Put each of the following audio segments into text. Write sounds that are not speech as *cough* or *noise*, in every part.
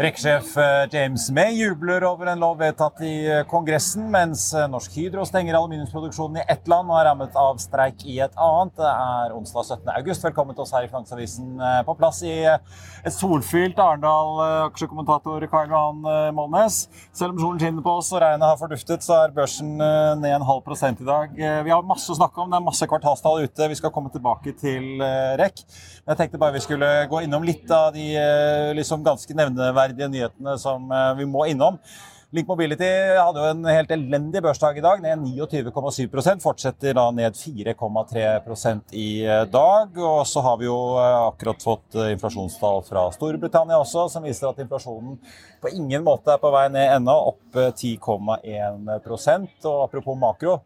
Rekksjef eh, James May jubler over en lov vedtatt i eh, Kongressen, mens eh, Norsk Hydro stenger aluminiumsproduksjonen i ett land og er rammet av streik i et annet. Det er onsdag 17. august. Velkommen til oss her i Finansavisen. På plass i et solfylt Arendal, aksjekommentator Karl Johan Målnes. Selv om solen skinner på oss og regnet har forduftet, så er børsen ned en halv prosent i dag. Vi har masse å snakke om. Det er masse kvartalstall ute. Vi skal komme tilbake til REC. Jeg tenkte bare vi skulle gå innom litt av de liksom ganske nevneverdige verdige nyhetene som eh, vi må innom. Link Mobility hadde jo en helt elendig børsdag i dag, ned 29,7% Fortsetter da ned 4,3% i eh, dag. Og så har vi jo eh, akkurat fått inflasjonstall fra Storbritannia også, som viser at inflasjonen på ingen måte er på vei ned ennå, opp 10,1% Og apropos makro.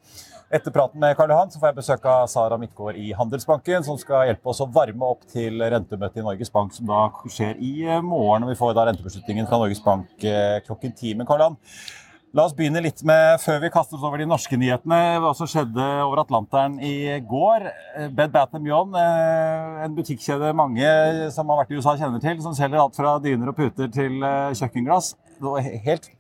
Etter praten med Karl Johan så får jeg besøk av Sara Midtgaard i Handelsbanken, som skal hjelpe oss å varme opp til rentemøtet i Norges Bank, som da skjer i eh, morgen. og Vi får da rentebeslutningen fra Norges Bank eh, klokken ti. Men Karl Johan, La oss begynne litt med, før vi kaster oss over de norske nyhetene, hva som skjedde over Atlanteren i går. Eh, Bed Bath Beyond, en butikkjede mange som har vært i USA kjenner til, som selger alt fra dyner og puter til kjøkkenglass. Det var helt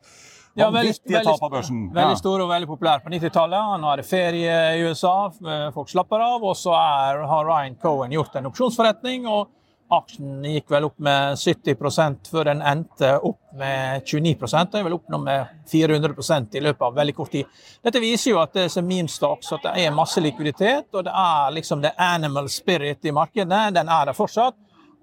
ja, veldig, veldig, veldig stor og veldig populær på 90-tallet. Nå er det ferie i USA, folk slapper av. Og så er, har Ryan Cohen gjort en opsjonsforretning, og aksjen gikk vel opp med 70% før den endte opp med 29 Det er vel opp nå med 400% i løpet av veldig kort tid. Dette viser jo at det er meme stocks, at det er masse likviditet, og det er liksom det animal spirit i markedet. Den er der fortsatt.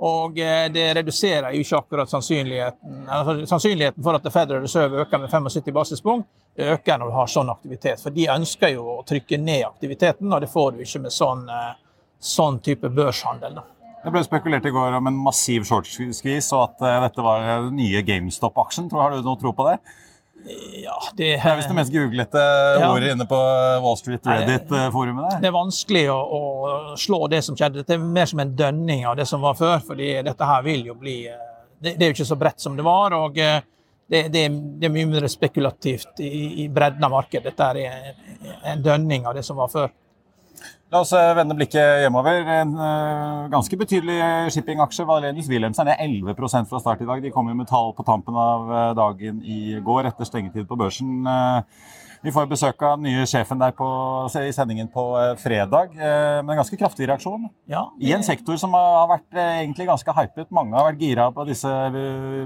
Og eh, det reduserer jo ikke akkurat sannsynligheten altså sannsynligheten for at Federal Reserve øker med 75 basispunkt. Det øker når du har sånn aktivitet. For de ønsker jo å trykke ned aktiviteten, og det får du ikke med sånn, eh, sånn type børshandel. Da. Det ble spekulert i går om en massiv short-skvis, og at uh, dette var den nye GameStop-aksjen. Har du noe tro på det? Ja, det, det er visst det mest googlete ja. ordet inne på Wall Street Reddit-forumet. Det er vanskelig å, å, slå det som skjedde. Det er mer som en dønning av det som var før. fordi dette her vil jo bli eh, Det, det er jo ikke så bredt som det var. og eh, det, det, det er mye mer spekulativt i, i bredden av markedet. Dette er en dønning av det som var før. La oss eh, vende blikket hjemover. En uh, ganske betydelig shippingaksje. Valenius Wilhelmsen er 11% fra start i dag. De kom jo med tall på tampen av uh, dagen i går etter stengetid på børsen. Uh, vi får besøk av den nye sjefen der på, i sendingen på fredag. Med en ganske kraftig reaksjon. Ja, det... I en sektor som har vært egentlig ganske hypet. Mange har vært gira på disse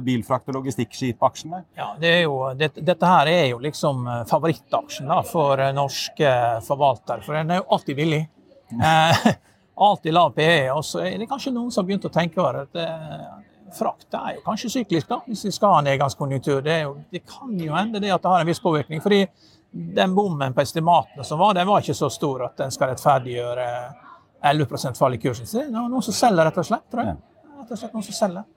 bilfrakt- og logistikkskipaksjene. Ja, det jo, det, dette her er jo liksom favorittaksjen da, for norske forvaltere. For den er jo alltid billig. Eh, alltid lav PE. Og så er det kanskje noen som har begynt å tenke over at eh, frakt er jo kanskje syklisk, da, hvis vi skal ha nedgangskonjunktur. Det, jo, det, kan jo hende det at det har en viss påvirkning. fordi den bommen på estimatene som var, den var ikke så stor at den skal rettferdiggjøre 11 fall i kursen. Så det er noen som selger, rett og slett. tror jeg. Rett og slett noen som selger.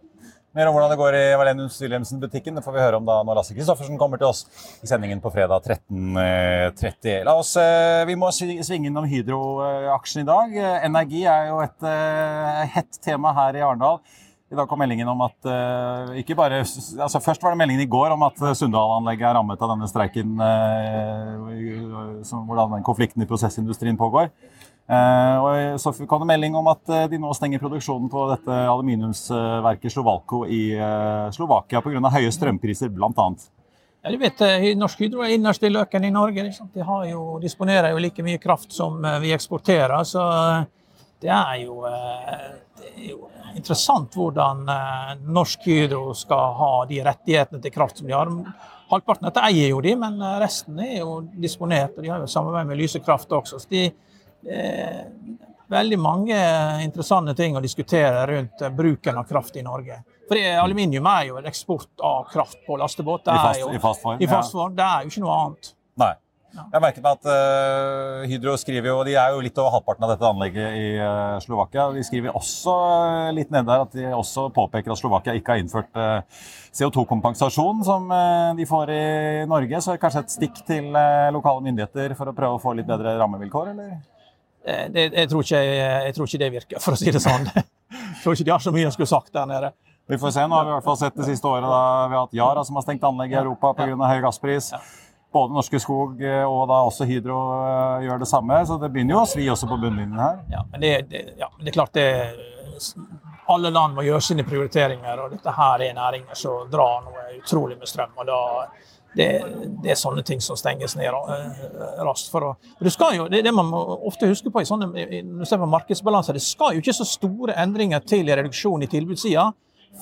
Mer om hvordan det går i Valenius Wilhelmsen-butikken får vi høre om da når Lasse Kristoffersen kommer til oss i sendingen på fredag 13.30. La oss, eh, Vi må svinge innom Hydro-aksjen i dag. Energi er jo et hett tema her i Arendal. I dag kom meldingen om at ikke bare, altså Først var det meldingen i går om at Sunndal-anlegget er rammet av denne streiken, hvordan den konflikten i prosessindustrien pågår. Eh, og så kom det melding om at eh, de nå stenger produksjonen på dette aluminiumsverket Slovalco i eh, Slovakia pga. høye strømpriser, bl.a. Ja, du vet, Norsk Hydro er innerst i løken i Norge. De jo, disponerer jo like mye kraft som vi eksporterer. Så det er jo, det er jo interessant hvordan Norsk Hydro skal ha de rettighetene til kraft som de har. Halvparten av dette eier jo de, men resten er jo disponert. og De har jo samarbeid med Lyse Kraft også. så de veldig mange interessante ting å diskutere rundt bruken av kraft i Norge. For Aluminium er jo en eksport av kraft på lastebåt. I fast, jo, i, fast, form? I fast form. Det er jo ikke noe annet. Nei. Jeg merket meg at uh, Hydro skriver jo, De er jo litt over halvparten av dette anlegget i uh, Slovakia. De skriver også uh, litt nede der at de også påpeker at Slovakia ikke har innført uh, CO2-kompensasjon som de får i Norge. Så kanskje et stikk til lokale myndigheter for å prøve å få litt bedre rammevilkår, eller? Det, jeg, tror ikke, jeg, tror ikke, det virker, for å si det sånn. Jeg tror ikke de har så mye å skulle sagt der nede. Vi får se. Nå har vi i hvert fall sett det siste året da vi har hatt Yara som har stengt anlegg i Europa pga. høy gasspris. Både Norske Skog eh, og da også Hydro eh, gjør det samme. Så det begynner jo å svi også på bunnlinjen her. Ja, men det, det, ja, det er klart det Alle land må gjøre sine prioriteringer, og dette her er næringer som drar noe utrolig med strøm. og da det, det, er sånne ting som stenges ned eh, raskt. For å, det, jo, det det man må ofte huske på i sånne, når ser på markedsbalanser. Det skal jo ikke så store endringer til i reduksjon i tilbudssida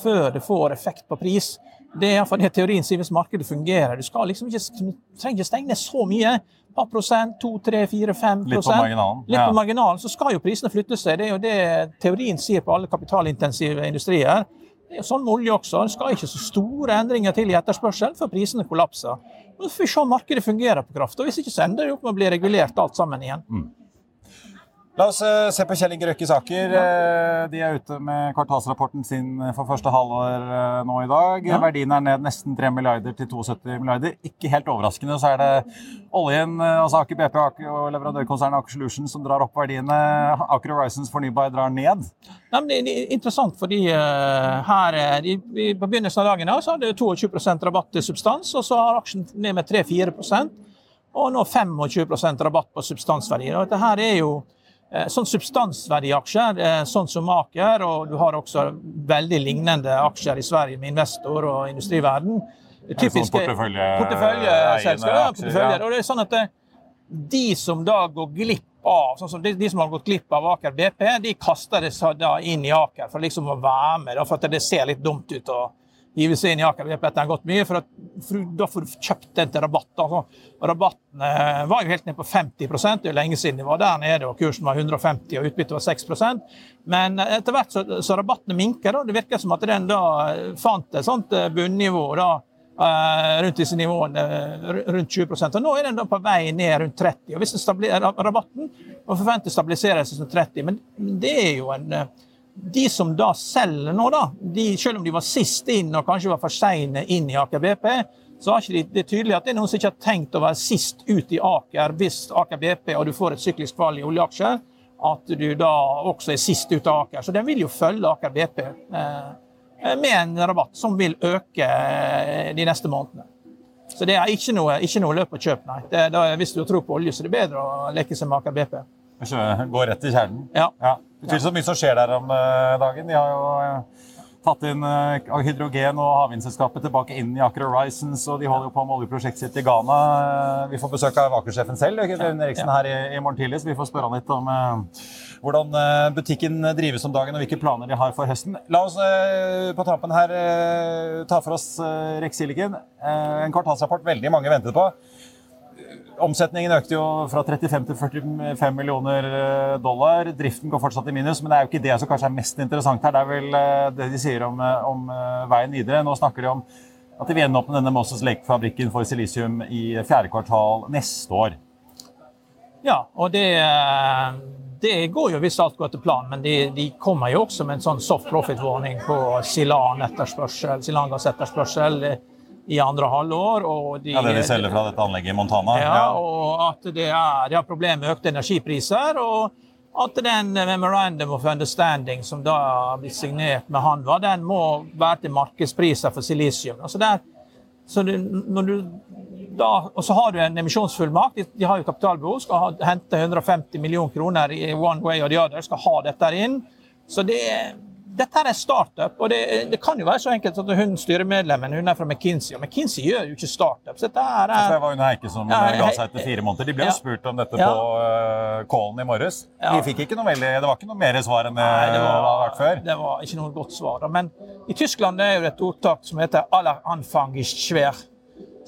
før det får effekt på pris. Det er iallfall det teorien sier hvis markedet fungerer. Du skal liksom ikke, trenger ikke stenge ned så mye. Et par prosent, to, tre, fire, fem Litt på marginalen. Litt på marginalen, Så skal jo prisene flytte seg. Det er jo det teorien sier på alle kapitalintensive industrier. Det er sånn med olje også. Det skal ikke så store endringer til i etterspørsel før prisene kollapser. Nå får vi se om markedet fungerer på kraft. og Hvis ikke så ender det opp med å bli regulert alt sammen igjen. Mm. La oss eh, se på Kjell Inge Røkkes Aker. Eh, de er ute med kvartalsrapporten sin for første halvår eh, nå i dag. Ja. Verdien er ned nesten 3 milliarder til 72 milliarder. Ikke helt overraskende så er det oljen, altså Aker BP og leverandørkonsernet Aker Solutions som drar opp verdiene. Aker Horizons Fornybar drar ned. Ja, det er interessant, fordi her på begynnelsen av dagen så hadde 22% rabatt til substans, og så har aksjen ned med 3-4% og nå 25% rabatt på substansverdier. Og Dette her er jo Eh, sånn substansverdiaksjer, eh, sånn som Aker, og du har også veldig lignende aksjer i Sverige med Investor og Industriverden. Typiske sånn porteføljeselskaper. Portefølje, og det er sånn at eh, de som da går glipp av sånn som de, de, som har gått glipp av Aker BP, de kaster det da inn i Aker for liksom å være med, for at det ser litt dumt ut. og hive seg inn i Aker BP etter en gått mye, for, at, da får du kjøpt den til rabatt. Altså. Rabattene var jo helt ned på 50 det er jo lenge siden de var der nede, og kursen var 150 og utbyttet var 6% Men etter hvert så, så rabattene minker. Da. Det virker som at den da fant et sånt eh, bunnivå da, eh, rundt disse nivåene, rundt 20% og Nå er den da på vei ned rundt 30 og hvis Rabatten må forventes å som 30 men det er jo en eh, de som da selger nå, da, de, selv om de var sist inn og kanskje var for seine inn i Aker BP, så har ikke de, det er tydelig at det er noen som ikke har tenkt å være sist ut i Aker hvis Aker BP og du får et syklisk fall i oljeaksjer, at du da også er sist ut av Aker. Så den vil jo følge Aker BP eh, med en rabatt som vil øke eh, de neste månedene. Så det er ikke noe, ikke noe løp og kjøp, nei. Det, da, hvis du tror på olje, så det er bedre å leke seg med Aker BP. Gå rett til kjernen? Ja. ja. Utvilsomt mye som skjer der om eh, dagen. De har jo eh, tatt inn eh, hydrogen og havvindselskapet tilbake inn i Aker Horizons, og de holder jo på med oljeprosjektet sitt i Ghana. Vi får besøk av Aker-sjefen selv, Øyvind Eriksen, her i, i, morgen tidlig, så vi får spørre han litt om hvordan butikken drives om dagen og hvilke planer de har for høsten. La oss på tampen her ta for oss Rex Silicon. en kvartalsrapport veldig mange ventet på. Omsetningen økte jo fra 35 til 45 millioner eh, dollar. Driften går fortsatt i minus, men det er jo ikke det som kanskje er mest interessant her. Det er vel eh, det de sier om, eh, om veien videre. Nå snakker de om at de vil gjenåpne denne Moses Lake-fabrikken for silisium i fjerde kvartal neste år. Ja, og det, det går jo hvis alt går til planen, men de, de, kommer jo også med en sånn soft profit-warning på Silan-gassetterspørsel i andre halvår. Og de, ja, Det de selger fra dette anlegget i Montana? Ja, ja. og at det er, de har problemer med økte energipriser. og at den memorandum of understanding som da har blitt signert med Hanva, den må være til markedspriser for silisium. Altså der, så det, da, og så har du en emisjonsfullmakt. De, de har jo kapitalbehov, skal ha, hente 150 millioner kroner i one way or the other, skal ha dette inn. Så det er dette er en startup, og det, det, kan jo være så enkelt at hun styremedlemmen hun er fra McKinsey, og McKinsey gjør jo ikke startups. Dette er, er Det var hun Heike som ja, ga seg etter fire måneder. De ble jo ja. spurt om dette ja. på uh, callen i morges. De fikk ikke noe veldig, Det var ikke noe mer svar enn det, Nei, det var, har vært før? Det var ikke noe godt svar. Men i Tyskland er jo det et ordtak som heter 'aller Anfang ist schwer'.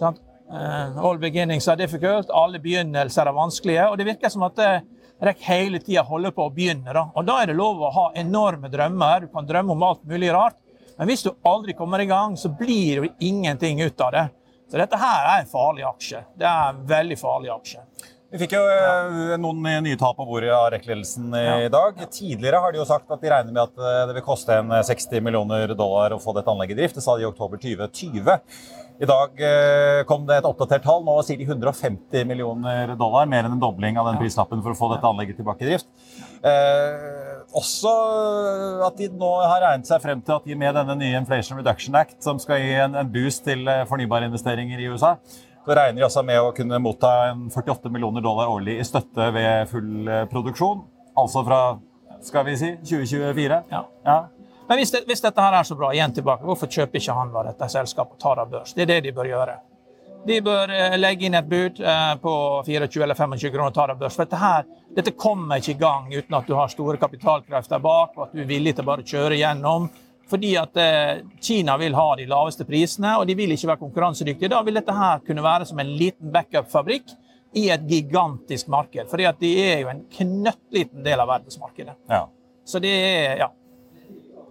Uh, all beginnings are difficult. Alle begynnelser er vanskelige. Og det virker som at det, rekker hele tida holde på å begynne. Da. Og da er det lov å ha enorme drømmer. Du kan drømme om alt mulig rart. Men hvis du aldri kommer i gang, så blir det ingenting ut av det. Så dette her er en farlig aksje. Det er en veldig farlig aksje. Vi fikk jo ja. noen nye tall på bordet av REC-ledelsen i ja. dag. Tidligere har de jo sagt at de regner med at eh, det vil koste en 60 millioner dollar å få dette anlegget i drift. Det sa de i oktober 2020. I dag eh, kom det et oppdatert tall. Nå sier de 150 millioner dollar, mer enn en dobling av den prislappen for å få dette anlegget tilbake i drift. Eh, også at de nå har regnet seg frem til at de med denne nye Inflation Reduction Act, som skal gi en, en boost til eh, fornybarinvesteringer i USA, så regner de altså med å kunne motta 48 millioner dollar årlig i støtte ved full eh, produksjon. Altså fra skal vi si 2024. Ja. ja. Men hvis, det, hvis, dette her er så bra, igjen tilbake, hvorfor kjøper ikke han dette selskapet og tar av børs? Det er det de bør gjøre. De bør eh, legge inn et bud eh, på 24 eller 25 kroner og ta det av børs. For dette, her, dette kommer ikke i gang uten at du har store kapitalkrefter bak, og at du er villig til å bare kjøre gjennom. Fordi at eh, Kina vil ha de laveste prisene, og de vil ikke være konkurransedyktige. Da vil dette her kunne være som en liten backup-fabrikk i et gigantisk marked. Fordi at de er jo en knøttliten del av verdensmarkedet. Ja. Så det er, ja.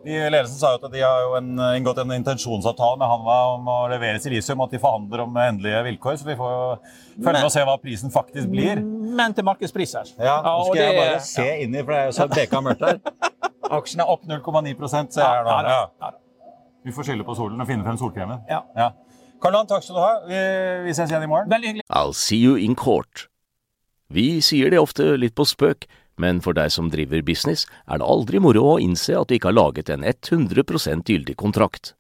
De ledelsen sa jo at de har en, inngått en intensjonsavtale med Hanva om å levere silisium, at de forhandler om endelige vilkår. Så vi får følge med og se hva prisen faktisk blir. Men til markedspriser. Ja, nå skal jeg bare se ja. i, for det er jo så beka mørkt her. *laughs* Aksjen er opp 0,9 ser jeg her nå. Ja. Vi får skylde på solen og finne frem solkremen. Ja. ja. Karl Johan, takk skal du ha. Vi, vi ses igjen i morgen. Veldig hyggelig. I'll see you in court. Vi sier det ofte litt på spøk, men for deg som driver business, er det aldri moro å innse at du ikke har laget en 100 gyldig kontrakt.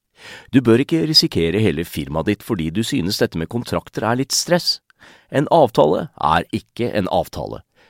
Du bør ikke risikere hele firmaet ditt fordi du synes dette med kontrakter er litt stress. En avtale er ikke en avtale.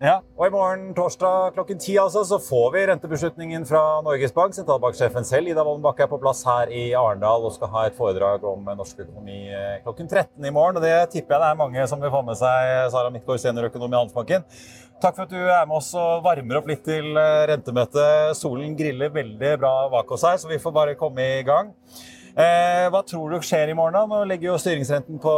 Ja, og I morgen torsdag klokken ti altså, så får vi rentebeslutningen fra Norges Bank. Sentralbanksjefen selv Ida Wolden Bakke er på plass her i Arendal og skal ha et foredrag om norsk økonomi eh, klokken 13 i morgen. og Det tipper jeg det er mange som vil få med seg. Sara Midtgaard, seniorøkonom i Handelsbanken. Takk for at du er med oss og varmer opp litt til eh, rentemøtet. Solen griller veldig bra bak oss her, så vi får bare komme i gang. Eh, hva tror du skjer i morgen? da? Nå ligger jo styringsrenten på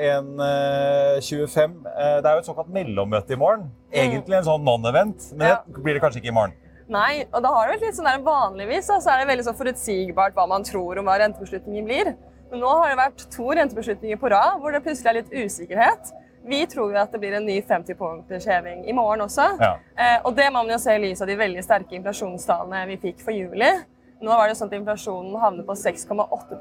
1,25. Eh, eh, det er jo et såkalt mellommøte i morgen. Egentlig en sånn non-event, men ja. det blir det kanskje ikke i morgen. Nei, og da har det vært litt sånn der Vanligvis så er det veldig så forutsigbart hva man tror om hva rentebeslutningen blir. Men nå har det vært to rentebeslutninger på rad hvor det plutselig er litt usikkerhet. Vi tror jo at det blir en ny 50 punkters heving i morgen også. Ja. Eh, og det må man jo se i lys av de veldig sterke inflasjonstallene vi fikk for juli. Nå var det sånn at inflasjonen havner på 6,8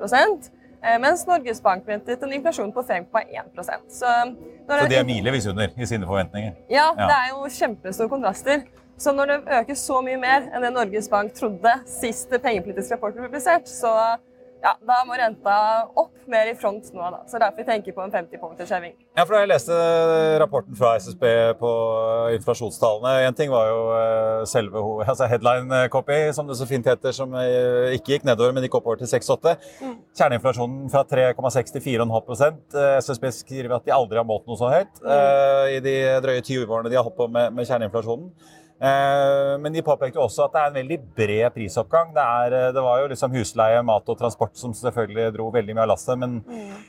eh, mens Norges Bank ventet en inflasjon på 5,1 Så, så de er milevis under i sine forventninger? Ja, ja, det er jo kjempestore kontraster. Så når det øker så mye mer enn det Norges Bank trodde sist pengepolitisk rapport ble publisert, så ja, da må renta opp mer i front nå. da. Så Derfor tenker vi på en 50-punkters heving. Ja, for da jeg leste rapporten fra SSB på inflasjonstallene En ting var jo eh, selve altså headline copy, som det så fint heter, som eh, ikke gikk nedover, men gikk oppover til 6,8. Mm. Kjerneinflasjonen fra 3,6 til 4,5 eh, SSB skriver at de aldri har målt noe så høyt mm. i de drøye 20 årene de har holdt på med, med kjerneinflasjonen. Eh, men de påpekte også at det er en veldig bred prisoppgang. Det, er, eh, det var jo liksom husleie, mat og transport som selvfølgelig dro veldig mye av lasset. Men mm.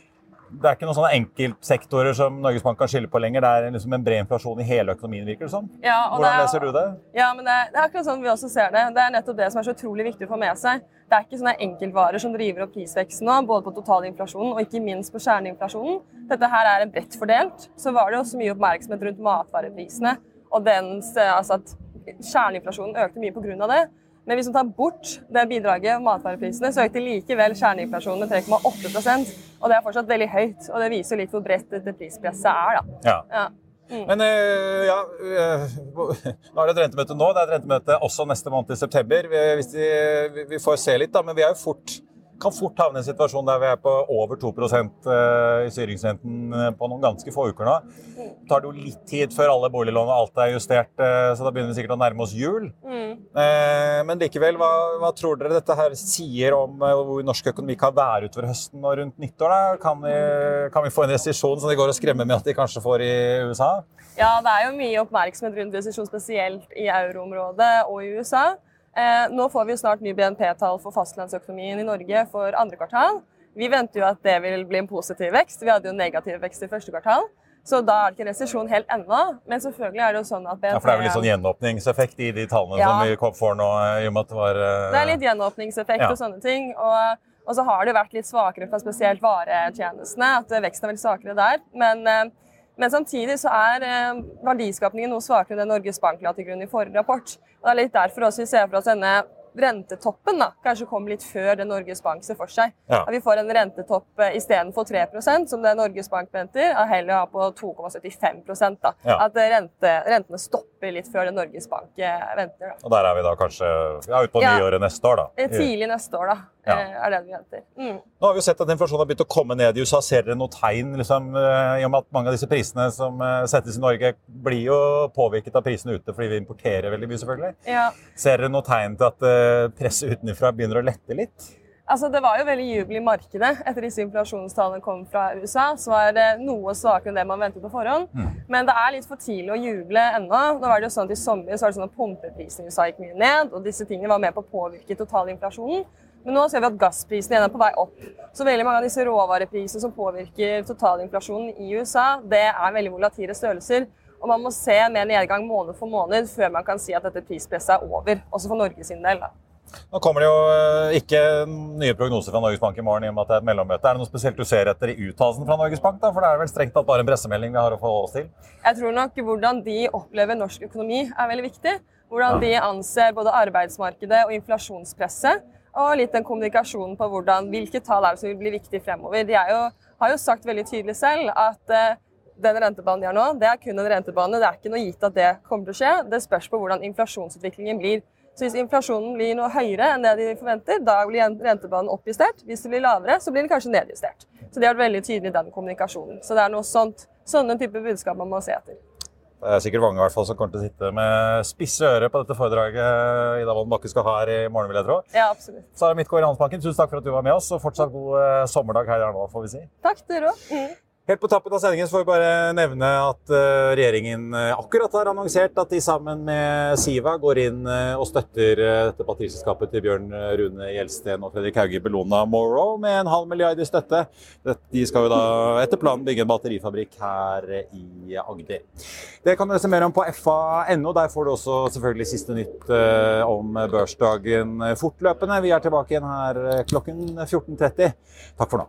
det er ikke noen sånne enkeltsektorer som Norges Bank kan skylde på lenger. Det er liksom en bred inflasjon i hele økonomien, virker det som. Ja, Hvordan er, leser du det? Ja, men det er, det er, akkurat sånn vi også ser det. Det er nettopp det som er så utrolig viktig å få med seg. Det er ikke sånne enkeltvarer som driver opp prisveksten nå, både på totalinflasjonen og ikke minst på kjerneinflasjonen. Dette her er bredt fordelt. Så var det også mye oppmerksomhet rundt matvareprisene og dens, altså at kjerneinflasjonen økte mye pga. det. Men hvis man tar bort det bidraget, matvareprisene, så økte likevel kjerneinflasjonen med 3,8% Og det er fortsatt veldig høyt. Og det viser litt hvor bredt dette prispresset er. da. Ja. ja. Mm. Men uh, ja uh, *laughs* Nå er det et rentemøte nå. Det er et rentemøte også neste måned i september. Vi, vi, vi får se litt, da. Men vi er jo fort kan fort havne i en situasjon der vi er på over 2 eh, i styringsrenten eh, på noen ganske få uker nå. Det tar det jo litt tid før alle boliglån og alt er justert, eh, så da begynner vi sikkert å nærme oss jul. Mm. Men likevel, hva, hva, tror dere dette her sier om hvor norsk økonomi kan være utover høsten og rundt nyttår? da? Kan vi, kan vi få en resesjon som de går og skremmer med at de kanskje får i USA? Ja, det er jo mye oppmerksomhet rundt resesjon, spesielt i euroområdet og i USA. Eh, nå får vi jo snart ny BNP-tall for fastlandsøkonomien i Norge for andre kvartal. Vi venter jo at det vil bli en positiv vekst. Vi hadde jo negativ vekst i første kvartal. Så da er det ikke resesjon helt ennå. Men selvfølgelig er det jo sånn at BNP ja, For det er vel litt sånn gjenåpningseffekt i de tallene ja. som vi får nå? i og med at Det var... Uh... Det er litt gjenåpningseffekt ja. og sånne ting. Og, og, så har det vært litt svakere fra spesielt varetjenestene. At veksten er veldig svakere der. Men uh, men samtidig så er eh, verdiskapningen noe svakere enn det Norges Bank la til grunn i forrige rapport. Og det er litt derfor også vi ser for oss denne rentetoppen da, kanskje kommer litt før det Norges Bank ser for seg. Ja. At vi får en rentetopp eh, istedenfor 3% som det Norges Bank venter, og heller ha på 2,75 da. Ja. At eh, rente, rentene stopper litt før det Norges Bank eh, venter. Da. Og der er vi da kanskje ja, utpå ja. nyåret neste år, da? Tidlig neste år, da. Ja. er det vi venter. Mm. Nå har vi jo sett at inflasjonen har begynt å komme ned i USA. Ser dere noe tegn liksom, i og med at mange av disse prisene som settes i Norge, blir jo påvirket av prisene ute fordi vi importerer veldig mye, selvfølgelig. Ja. Ser dere noe tegn til at presset utenfra begynner å lette litt? Altså, det var jo veldig jubel i markedet etter disse inflasjonstallene kom fra USA. Så var det noe svakere enn det man ventet på forhånd. Mm. Men det er litt for tidlig å juble ennå. Nå var det jo sånn at I sommer så var det sånn at pumpeprisene i USA gikk mye ned, og disse tingene var med på å påvirke totalinflasjonen. Men nå ser vi at gassprisene igjen er på vei opp. Så veldig mange av disse råvareprisene som påvirker totalinflasjonen i USA, det er veldig volatile størrelser. Og man må se mer nedgang måned for måned før man kan si at dette prispresset er over. Også for Norges del. da. Nå kommer det jo eh, ikke nye prognoser fra Norges Bank i morgen. i og med at det Er et mellommøte. Er det noe spesielt du ser etter i uttalelsen fra Norges Bank? da? For det er vel strengt tatt bare en pressemelding vi har å forholde oss til? Jeg tror nok hvordan de opplever norsk økonomi er veldig viktig. Hvordan de anser både arbeidsmarkedet og inflasjonspresset. Og litt den kommunikasjonen på hvordan, hvilke tall er det som vil bli viktig fremover. De jo, har jo sagt veldig tydelig selv at uh, den rentebanen de har nå, det er kun en rentebane. Det er ikke noe gitt at det kommer til å skje. Det spørs på hvordan inflasjonsutviklingen blir. Så hvis inflasjonen blir noe høyere enn det de forventer, da blir rentebanen oppjustert. Hvis det blir lavere, så blir den kanskje nedjustert. Så de har vært veldig tydelig i den kommunikasjonen. Så det er noe sånt, sånne type budskap man må se etter. Det er sikkert mange i hvert fall som kommer til å sitte med spisse ører på dette foredraget Ida Wolden Bakke skal ha her i morgen, vil jeg tro. Ja, absolutt. Sara Midtgaard i Handelsbanken, tusen takk for at du var med oss, og fortsatt god eh, sommerdag her i Arendal, får vi si. Takk, dere òg. Mm. Helt på tappen av sendingen får vi bare nevne at eh, regjeringen eh, akkurat har annonsert at de sammen med Siva går inn eh, og støtter dette batteriselskapet til Bjørn Rune Gjelsten og Fredrik Hauge Bellona Morrow med en halv milliard i støtte. De skal jo da etter planen bygge en batterifabrikk her i Agder. Det kan du lese mer om på fa.no. Der får du også selvfølgelig siste nytt om børsdagen fortløpende. Vi er tilbake igjen her klokken 14.30. Takk for nå.